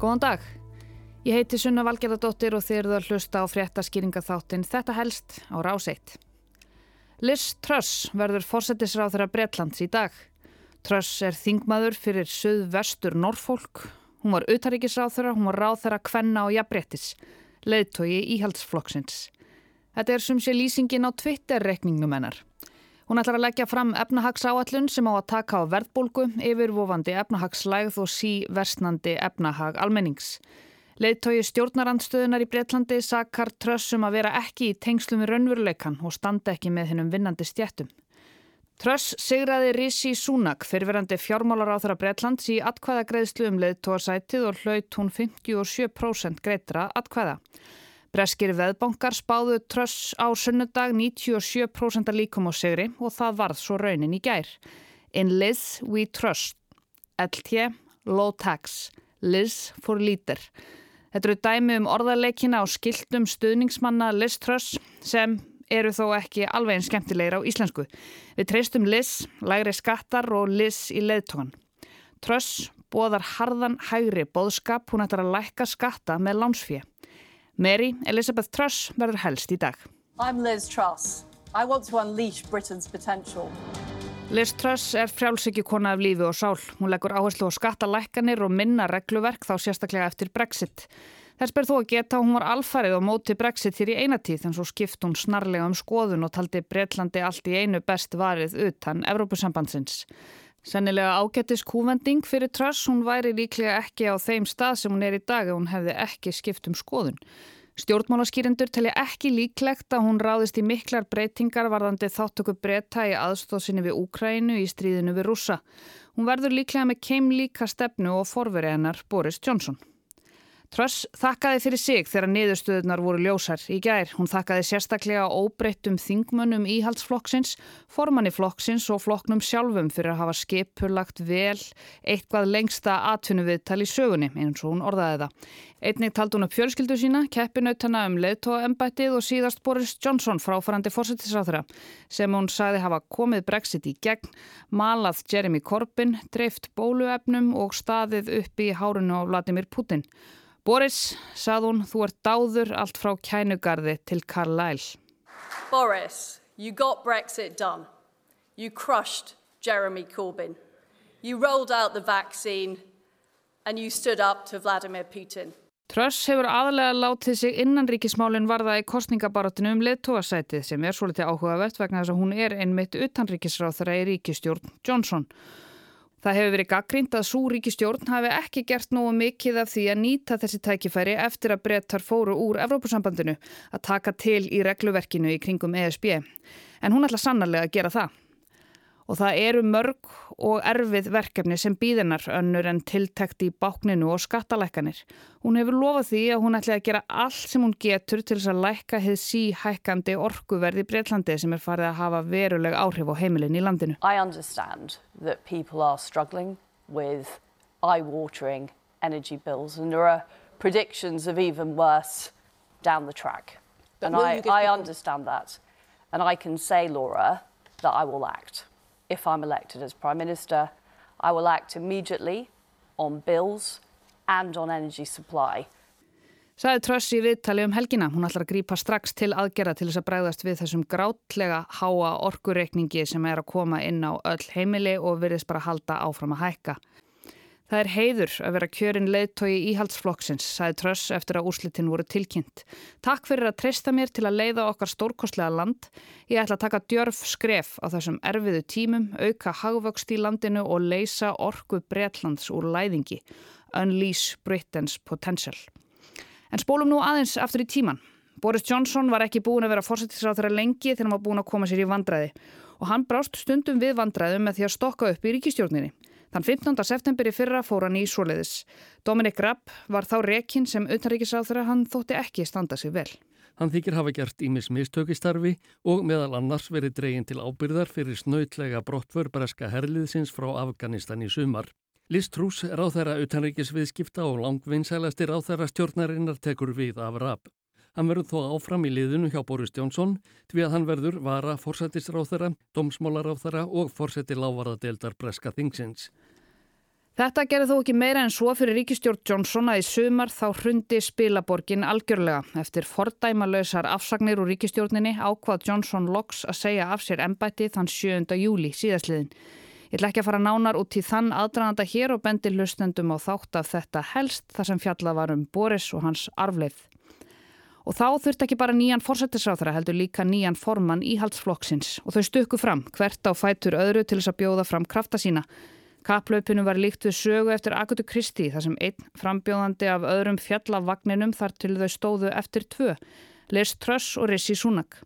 Góðan dag. Ég heiti Sunna Valgerðardóttir og þið eruð að hlusta á fréttaskýringa þáttinn Þetta helst á ráseitt. Liz Truss verður fórsetisráð þeirra Bretlands í dag. Truss er þingmaður fyrir söð-vestur Norrfólk. Hún var utaríkisráð þeirra, hún var ráð þeirra kvenna og jafnbrettis, leiðtogi íhaldsflokksins. Þetta er sumsi lýsingin á Twitter-rekningum hennar. Hún ætlar að leggja fram efnahagsáallun sem á að taka á verðbólgu, yfirvofandi efnahagslægð og sí versnandi efnahag almennings. Leittói stjórnarandstöðunar í Breitlandi sakar trössum að vera ekki í tengslum við raunveruleikan og standa ekki með hennum vinnandi stjættum. Tröss sigraði Rishi Sunak, fyrirverandi fjármálar á þeirra Breitlands í atkvæðagreðslu um leittóarsætið og hlaut hún 57% greitra atkvæða. Breskir veðbankar spáðu tröss á sunnudag 97% líkum á sigri og það varð svo raunin í gær. In Liz we trust. LT, low tax. Liz for leader. Þetta eru dæmi um orðarleikina á skiltum stuðningsmanna Liz Truss sem eru þó ekki alveg einn skemmtilegir á íslensku. Við treystum Liz, lægri skattar og Liz í leðtókan. Truss bóðar harðan hægri bóðskap, hún ætlar að lækka skatta með lánsfíð. Mary Elizabeth Truss verður helst í dag. I'm Liz Truss. I want to unleash Britain's potential. Liz Truss er frjálsíkjukona af lífi og sál. Hún leggur áherslu á skattalækkanir og minna regluverk þá sérstaklega eftir Brexit. Þess ber þó að geta að hún var alfarið á móti Brexit hér í einatíð en svo skipt hún snarlega um skoðun og taldi Breitlandi allt í einu best varið utan Evrópusambandsins. Sennilega ágættis kúvending fyrir Truss, hún væri líklega ekki á þeim stað sem hún er í dag ef hún hefði ekki skipt um skoðun. Stjórnmálaskýrendur telja ekki líklegt að hún ráðist í miklar breytingar varðandi þáttöku breyta í aðstóðsynni við Úkrænu í stríðinu við rúsa. Hún verður líklega með keim líka stefnu og forveri hennar Boris Johnson. Truss þakkaði fyrir sig þegar niðurstöðunar voru ljósar í gær. Hún þakkaði sérstaklega óbreyttum þingmönnum íhaldsflokksins, formanni flokksins og flokknum sjálfum fyrir að hafa skipurlagt vel eitthvað lengsta atvinnuviðtal í sögunni, eins og hún orðaði það. Einnig taldi hún upp fjölskyldu sína, keppinautana um leðtóembættið og síðast Boris Johnson fráfarandi fórsettisráþra sem hún sagði hafa komið brexit í gegn, malað Jeremy Corbyn, dreift bóluefnum og staðið upp í hárunu á Vladimir Putin. Boris, sað hún, þú ert dáður allt frá kænugarði til Carlisle. Boris, you got Brexit done. You crushed Jeremy Corbyn. You rolled out the vaccine and you stood up to Vladimir Putin. Truss hefur aðalega látið sig innanríkismálinn varða í kostningabaratinu um leðtóasætið sem er svolítið áhugavert vegna þess að hún er einmitt utanríkisráð þeirra í ríkistjórn Johnson. Það hefur verið gaggrínt að svo ríkistjórn hafi ekki gert nógu mikið af því að nýta þessi tækifæri eftir að brettar fóru úr Evrópusambandinu að taka til í regluverkinu í kringum ESB. En hún ætla sannarlega að gera það. Og það eru mörg og erfið verkefni sem býðinar önnur en tiltækt í bákninu og skattalækkanir. Hún hefur lofað því að hún ætla að gera allt sem hún getur til þess að lækka hefð síhækkandi orkuverði Breitlandi sem er farið að hafa veruleg áhrif á heimilin í landinu. I understand that people are struggling with eye-watering energy bills and there are predictions of even worse down the track. And I, I understand that. And I can say, Laura, that I will act. If I'm elected as Prime Minister, I will act immediately on bills and on energy supply. Saði Tröss í viðtali um helgina. Hún ætlar að grípa strax til aðgerða til þess að bræðast við þessum grátlega háa orkureikningi sem er að koma inn á öll heimili og virðist bara halda áfram að hækka. Það er heiður að vera kjörin leiðtogi íhaldsflokksins, sagði Tröss eftir að úrslitin voru tilkynnt. Takk fyrir að treysta mér til að leiða okkar stórkostlega land. Ég ætla að taka djörf skref á þessum erfiðu tímum, auka hagvöxt í landinu og leysa orku Breitlands úr læðingi. Unleash Britain's potential. En spólum nú aðeins aftur í tíman. Boris Johnson var ekki búin að vera fórsettisráð þeirra lengi þegar hann var búin að koma sér í vandræði og hann brást stundum við vandræðum með því að stokka upp í ríkistjórninni. Þann 15. september í fyrra fór hann í svoleiðis. Dominik Rapp var þá rekinn sem utanríkisáþra hann þótti ekki standa sig vel. Hann þykir hafa gert ímis mistökistarfi og meðal annars verið dregin til ábyrðar fyrir snautlega brottför breska herliðsins frá Afganistan í sumar. Liz Truss, ráþæra utanríkisviðskipta og langvinnsælasti ráþæra stjórnarinnar tekur við af Rapp. Hann verður þó áfram í liðinu hjá Boris Jónsson því að hann verður vara fórsættisráþara, domsmálaráþara og fórsætti lávarðadeildar breska þingsins. Þetta gerði þó ekki meira en svo fyrir ríkistjórn Johnson að í sumar þá hrundi spilaborgin algjörlega. Eftir fordæmalösar afsagnir úr ríkistjórninni ákvað Johnson Locks að segja af sér ennbætti þann 7. júli síðastliðin. Ég ætla ekki að fara nánar út í þann aðdraðanda hér og bendi hlustendum á þátt af þetta helst þar sem fjalla var um Boris og hans arfleif. Og þá þurft ekki bara nýjan fórsættisráþara heldur líka nýjan formann íhaldsflokksins og þau stukku fram hvert á fætur öðru til þess að bjóða fram krafta sína. Kaplaupinu var líkt við sögu eftir Agutu Kristi þar sem einn frambjóðandi af öðrum fjallafagninum þar til þau stóðu eftir tvö, Les Truss og Rissi Sunak.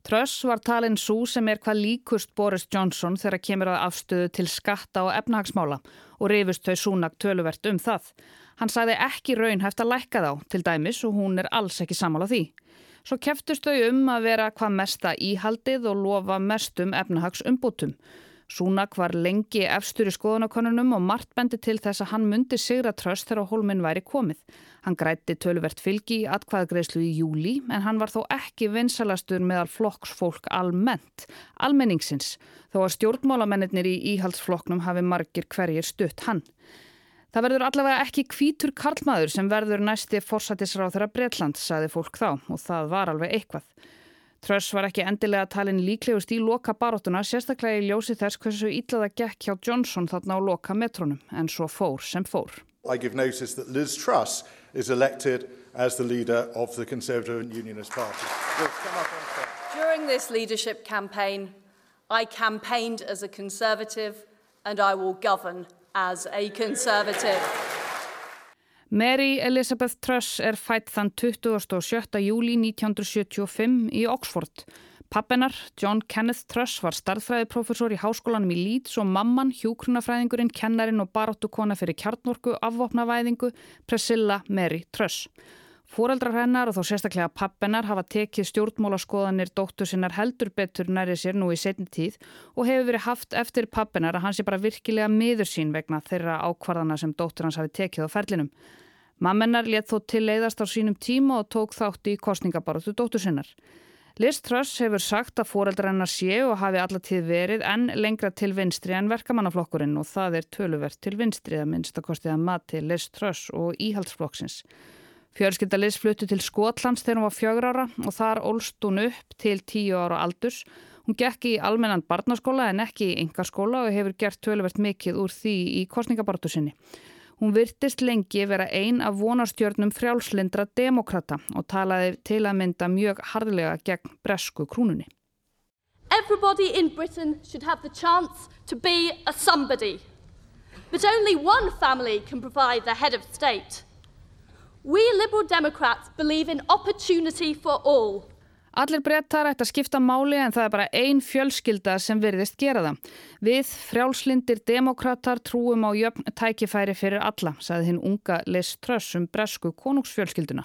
Truss var talin svo sem er hvað líkust Boris Johnson þegar kemur að afstöðu til skatta og efnahagsmála og rifust þau Sunak töluvert um það. Hann sagði ekki raunhæft að lækka þá til dæmis og hún er alls ekki samála því. Svo keftust þau um að vera hvað mesta íhaldið og lofa mestum efnahagsumbútum. Súnak var lengi efstur í skoðanakonunum og margt bendi til þess að hann myndi sigra tröst þegar hólminn væri komið. Hann grætti töluvert fylgi í atkvæðagreyslu í júli en hann var þó ekki vinsalastur meðal flokksfólk almennt, almenningsins, þó að stjórnmálamennir í íhaldsflokknum hafi margir hverjir stutt hann. Það verður allavega ekki kvítur karlmaður sem verður næsti fórsættisráð þeirra Breitland, saði fólk þá og það var alveg eitthvað. Truss var ekki endilega talin líklegust í loka baróttuna, sérstaklega í ljósi þess hversu ítlaða gekk hjá Johnson þarna á loka metrónum, en svo fór sem fór. I give notice that Liz Truss is elected as the leader of the Conservative and Unionist Party. During this leadership campaign, I campaigned as a Conservative and I will govern as a Conservative. Mary Elizabeth Truss er fætt þann 27. júli 1975 í Oxford. Pappennar, John Kenneth Truss, var starðfræðiprofessor í háskólanum í Leeds og mamman, hjókrunafræðingurinn, kennarin og baróttukona fyrir kjarnorku, afvopnavæðingu, Priscilla Mary Truss. Fóreldrar hennar og þó sérstaklega pappennar hafa tekið stjórnmólaskoðanir dóttur sinnar heldur betur næri sér nú í setni tíð og hefur verið haft eftir pappennar að hans er bara virkilega miður sín vegna þeirra ákvarðana sem dóttur hans hafi tekið á ferlinum. Mammennar let þó til leiðast á sínum tíma og tók þátt í kostningabaróttu dóttur sinnar. Liz Truss hefur sagt að fóreldrannar séu og hafi allatíð verið en lengra til vinstri en verkamannaflokkurinn og það er töluvert til vinstri að minnst að kostið að mati Liz Truss og íhaldsflokksins. Fjörskilda Liz fluttu til Skotlands þegar hún var fjögur ára og þar ólst hún upp til tíu ára aldurs. Hún gekk í almennan barnaskóla en ekki í yngarskóla og hefur gert töluvert mikið úr því í kostningabaróttu sinni. Hún virtist lengi vera ein af vonarstjörnum frjálslindra demokrata og talaði til að mynda mjög harðlega gegn bresku krúnunni. Everybody in Britain should have the chance to be a somebody. But only one family can provide the head of state. We Liberal Democrats believe in opportunity for all. Allir brettar ætti að skipta máli en það er bara ein fjölskylda sem virðist gera það. Við, frjálslindir demokrater, trúum á jöfn tækifæri fyrir alla, saði hinn unga Les Truss um bresku konungsfjölskylduna.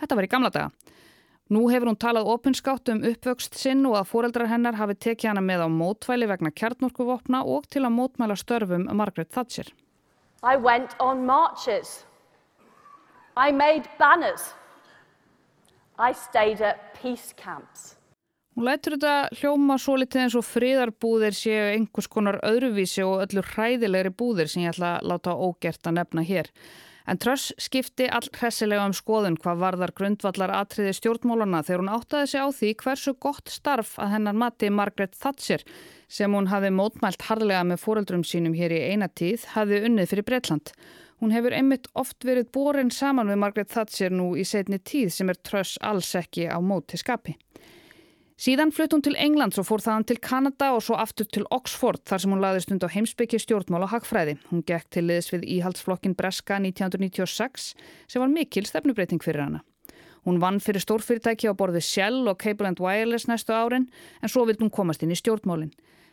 Þetta var í gamla daga. Nú hefur hún talað opinskátt um uppvöxt sinn og að fóreldrar hennar hafi tekið hana með á mótvæli vegna kjarnorkuvopna og til að mótmæla störfum Margaret Thatcher. I went on marches. I made banners. I stayed at peace camps. Hún lætur þetta hljóma svo litið eins og friðarbúðir séu einhvers konar öðruvísi og öllu hræðilegri búðir sem ég ætla að láta ógert að nefna hér. En Truss skipti all hressilega um skoðun hvað varðar grundvallar atriði stjórnmólana þegar hún áttaði sig á því hversu gott starf að hennar mati Margaret Thatcher sem hún hafi mótmælt harlega með fóreldrum sínum hér í einatíð hafi unnið fyrir Breitland. Hún hefur einmitt oft verið borin saman við Margaret Thatcher nú í setni tíð sem er tröss alls ekki á móti skapi. Síðan flutt hún til Englands og fór þaðan til Kanada og svo aftur til Oxford þar sem hún laði stund á heimsbyggi stjórnmál og hagfræði. Hún gekk til liðs við íhaldsflokkin Breska 1996 sem var mikil stefnubreiting fyrir hana. Hún vann fyrir stórfyrirtæki á borði Shell og Cable and Wireless næstu árin en svo vild hún komast inn í stjórnmálinn.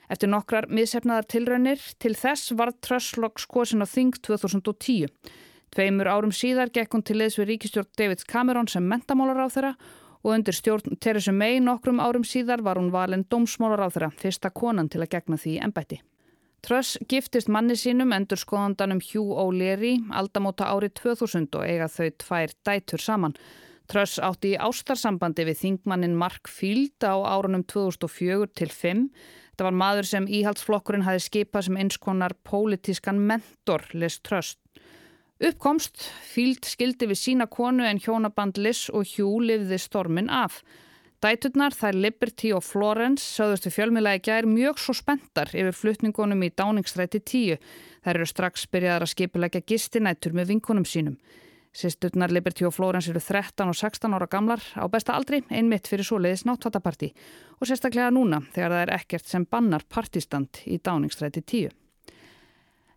Eftir nokkrar miðsefnaðar tilraunir til þess var Trösslokks kosin á Þing 2010. Tveimur árum síðar gekk hún til leðs við ríkistjórn David Cameron sem mentamálar á þeirra og undir stjórn Theresa May nokkrum árum síðar var hún valin dómsmálar á þeirra, fyrsta konan til að gegna því ennbætti. Tröss giftist manni sínum endur skoðandanum Hugh O'Leary aldamóta árið 2000 og eiga þau tvær dætur saman. Tröss átti í ástarsambandi við þingmannin Mark Field á árunum 2004 til 5 Það var maður sem íhaldsflokkurinn hafi skipað sem einskonar pólitískan mentor Liz Truss. Uppkomst, fíld skildi við sína konu en hjónaband Liz og Hugh lifði stormin af. Dæturnar, þær Liberty og Florence, sögðustu fjölmiðlega gær mjög svo spentar yfir flutningunum í dáningsræti 10. Þær eru strax byrjaðar að skipilegja gistinætur með vinkunum sínum. Sisturnar Liberty og Florence eru 13 og 16 ára gamlar á besta aldri, einmitt fyrir svoleiðis náttfattaparti og sérstaklega núna þegar það er ekkert sem bannar partistand í dáningstræti 10.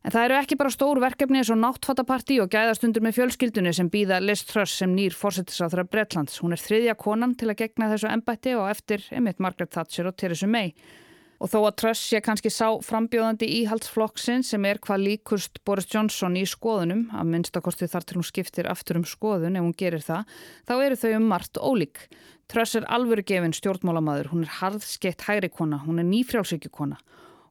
En það eru ekki bara stór verkefni eins og náttfattaparti og gæðastundur með fjölskyldunni sem býða Liz Truss sem nýr fórsettisáþra Bretlands. Hún er þriðja konan til að gegna þessu ennbætti og eftir einmitt Margaret Thatcher og Theresa May. Og þó að Truss sé kannski sá frambjóðandi íhaldsflokksinn sem er hvað líkust Boris Johnson í skoðunum, að minnstakosti þar til hún skiptir aftur um skoðun ef hún gerir það, þá eru þau um margt ólík. Truss er alvöru gefin stjórnmálamadur, hún er harðskeitt hægri kona, hún er nýfrjálsíkjukona.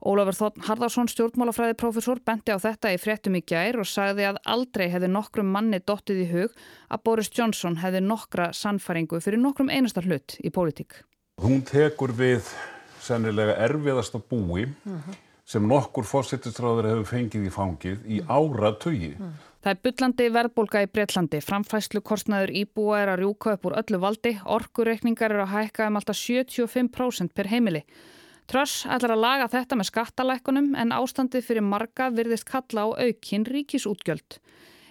Ólafur Þótt Harðarsson, stjórnmálafræði profesor, bendi á þetta í fréttum í gær og sagði að aldrei hefði nokkrum manni dottið í hug að Boris Johnson hefði nokkra sannfaringu fyrir nokkrum einastar hlut í pólitík. Hún tekur við sennilega erfiðasta búi uh -huh. sem nokkur fórsettistráður hefur fengið í fangið í ára tögi. Uh -huh. Það er byllandi verðbólka í Breitlandi, framfæslu kostnaður íbúa er að rjúka upp úr öllu valdi, orkureikningar eru að hækka um alltaf 75% per heimili. Tröss ætlar að laga þetta með skattalækunum en ástandið fyrir marga virðist kalla á aukinn ríkisútgjöld.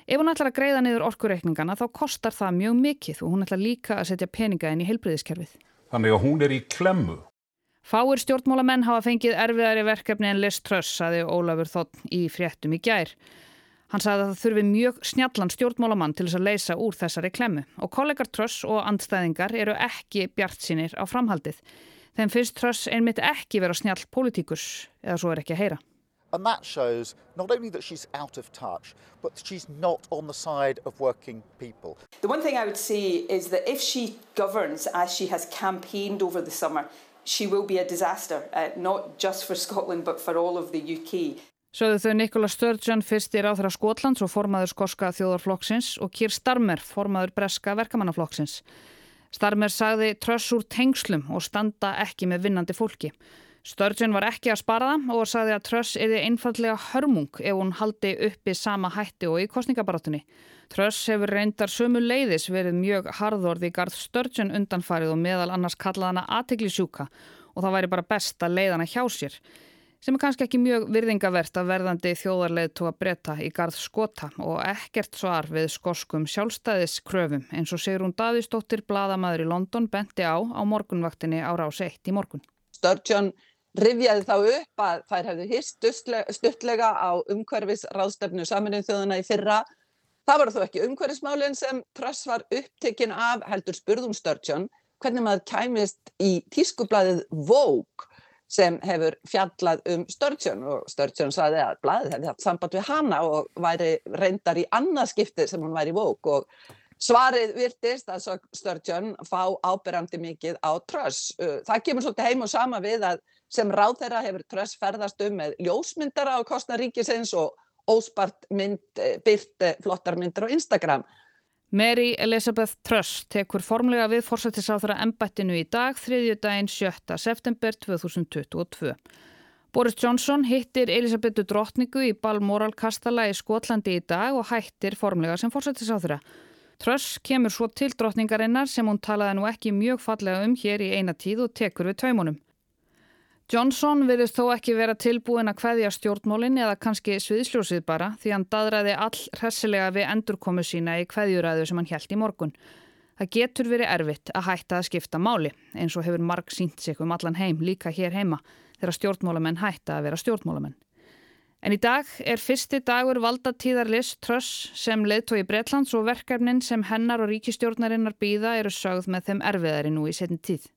Ef hún ætlar að greiða niður orkureikningana þá kostar það mjög mikið og hún ætlar líka að setja peninga inn í heilbriðiskerfið. Þannig að hún er í klemmu Fáir stjórnmálamenn hafa fengið erfiðari verkefni en Liz Truss, saði Ólafur Þotn í fréttum í gær. Hann sagði að það þurfi mjög snjallan stjórnmálamann til þess að leysa úr þessari klemmu og kollegar Truss og andstæðingar eru ekki bjart sínir á framhaldið. Þeim finnst Truss einmitt ekki vera snjall politíkus eða svo er ekki að heyra. And that shows not only that she's out of touch, but that she's not on the side of working people. The one thing I would say is that if she governs as she has campaigned over the summer, she will be a disaster, uh, not just for Scotland but for all of the UK. Sögðu þau Nikola Sturgeon fyrstir á þeirra Skotlands og formaður skoska þjóðarflokksins og Kýr Starmer formaður breska verkamannaflokksins. Starmer sagði tröss úr tengslum og standa ekki með vinnandi fólki. Sturgeon var ekki að spara það og sagði að tröss erði einfallega hörmung ef hún haldi uppi sama hætti og í kostningabarátunni. Tröss hefur reyndar sömu leiðis verið mjög harðorði í garð störtjön undanfarið og meðal annars kallað hana aðteglisjúka og það væri bara best að leiða hana hjá sér sem er kannski ekki mjög virðingavert að verðandi þjóðarleið tóa breyta í garð skota og ekkert svar við skoskum sjálfstæðiskröfum eins og Sigrun Davísdóttir, bladamæður í London, benti á á morgunvaktinni á rás 1 í morgun. Störtjön rifjaði þá upp að þær hefðu hýst stuttlega á umhverfis ráðstefnu saminuð þjóðuna í fyrra. Það var þó ekki umhverfismálinn sem Truss var upptekinn af heldur spurðum Sturgeon hvernig maður kæmist í tískublaðið Vogue sem hefur fjallað um Sturgeon. Og Sturgeon saði að blaðið hefði haft samband við hana og væri reyndar í annarskipti sem hún væri í Vogue. Og svarið virtist að Sturgeon fá ábyrjandi mikið á Truss. Það kemur svolítið heim og sama við að sem ráð þeirra hefur Truss ferðast um með ljósmyndara á kostnaríkisins og óspart mynd, eh, byrt eh, flottar myndir á Instagram. Mary Elizabeth Truss tekur formlega við fórsættisáþra embættinu í dag, þriðju daginn 7. september 2022. Boris Johnson hittir Elisabethu drottningu í Balmoral Kastala í Skotlandi í dag og hættir formlega sem fórsættisáþra. Truss kemur svo til drottningarinnar sem hún talaði nú ekki mjög fallega um hér í eina tíð og tekur við taumunum. Johnson virðist þó ekki vera tilbúin að hveðja stjórnmólin eða kannski sviðsljósið bara því hann dadraði all hressilega við endurkomu sína í hveðjuræðu sem hann held í morgun. Það getur verið erfitt að hætta að skipta máli eins og hefur marg sínt sig um allan heim líka hér heima þegar stjórnmólamenn hætta að vera stjórnmólamenn. En í dag er fyrsti dagur valdatíðarlis Truss sem leðtói Breitlands og verkefnin sem hennar og ríkistjórnarinnar býða eru sögð með þeim erfiðari nú í setjum tíð.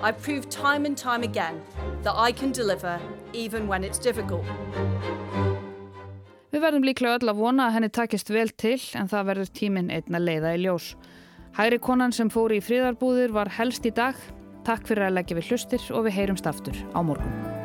I've proved time and time again that I can deliver even when it's difficult. Við verðum líklega öll að vona að henni takist vel til en það verður tíminn einna leiða í ljós. Hægri konan sem fór í fríðarbúðir var helst í dag. Takk fyrir að leggja við hlustir og við heyrumst aftur á morgun.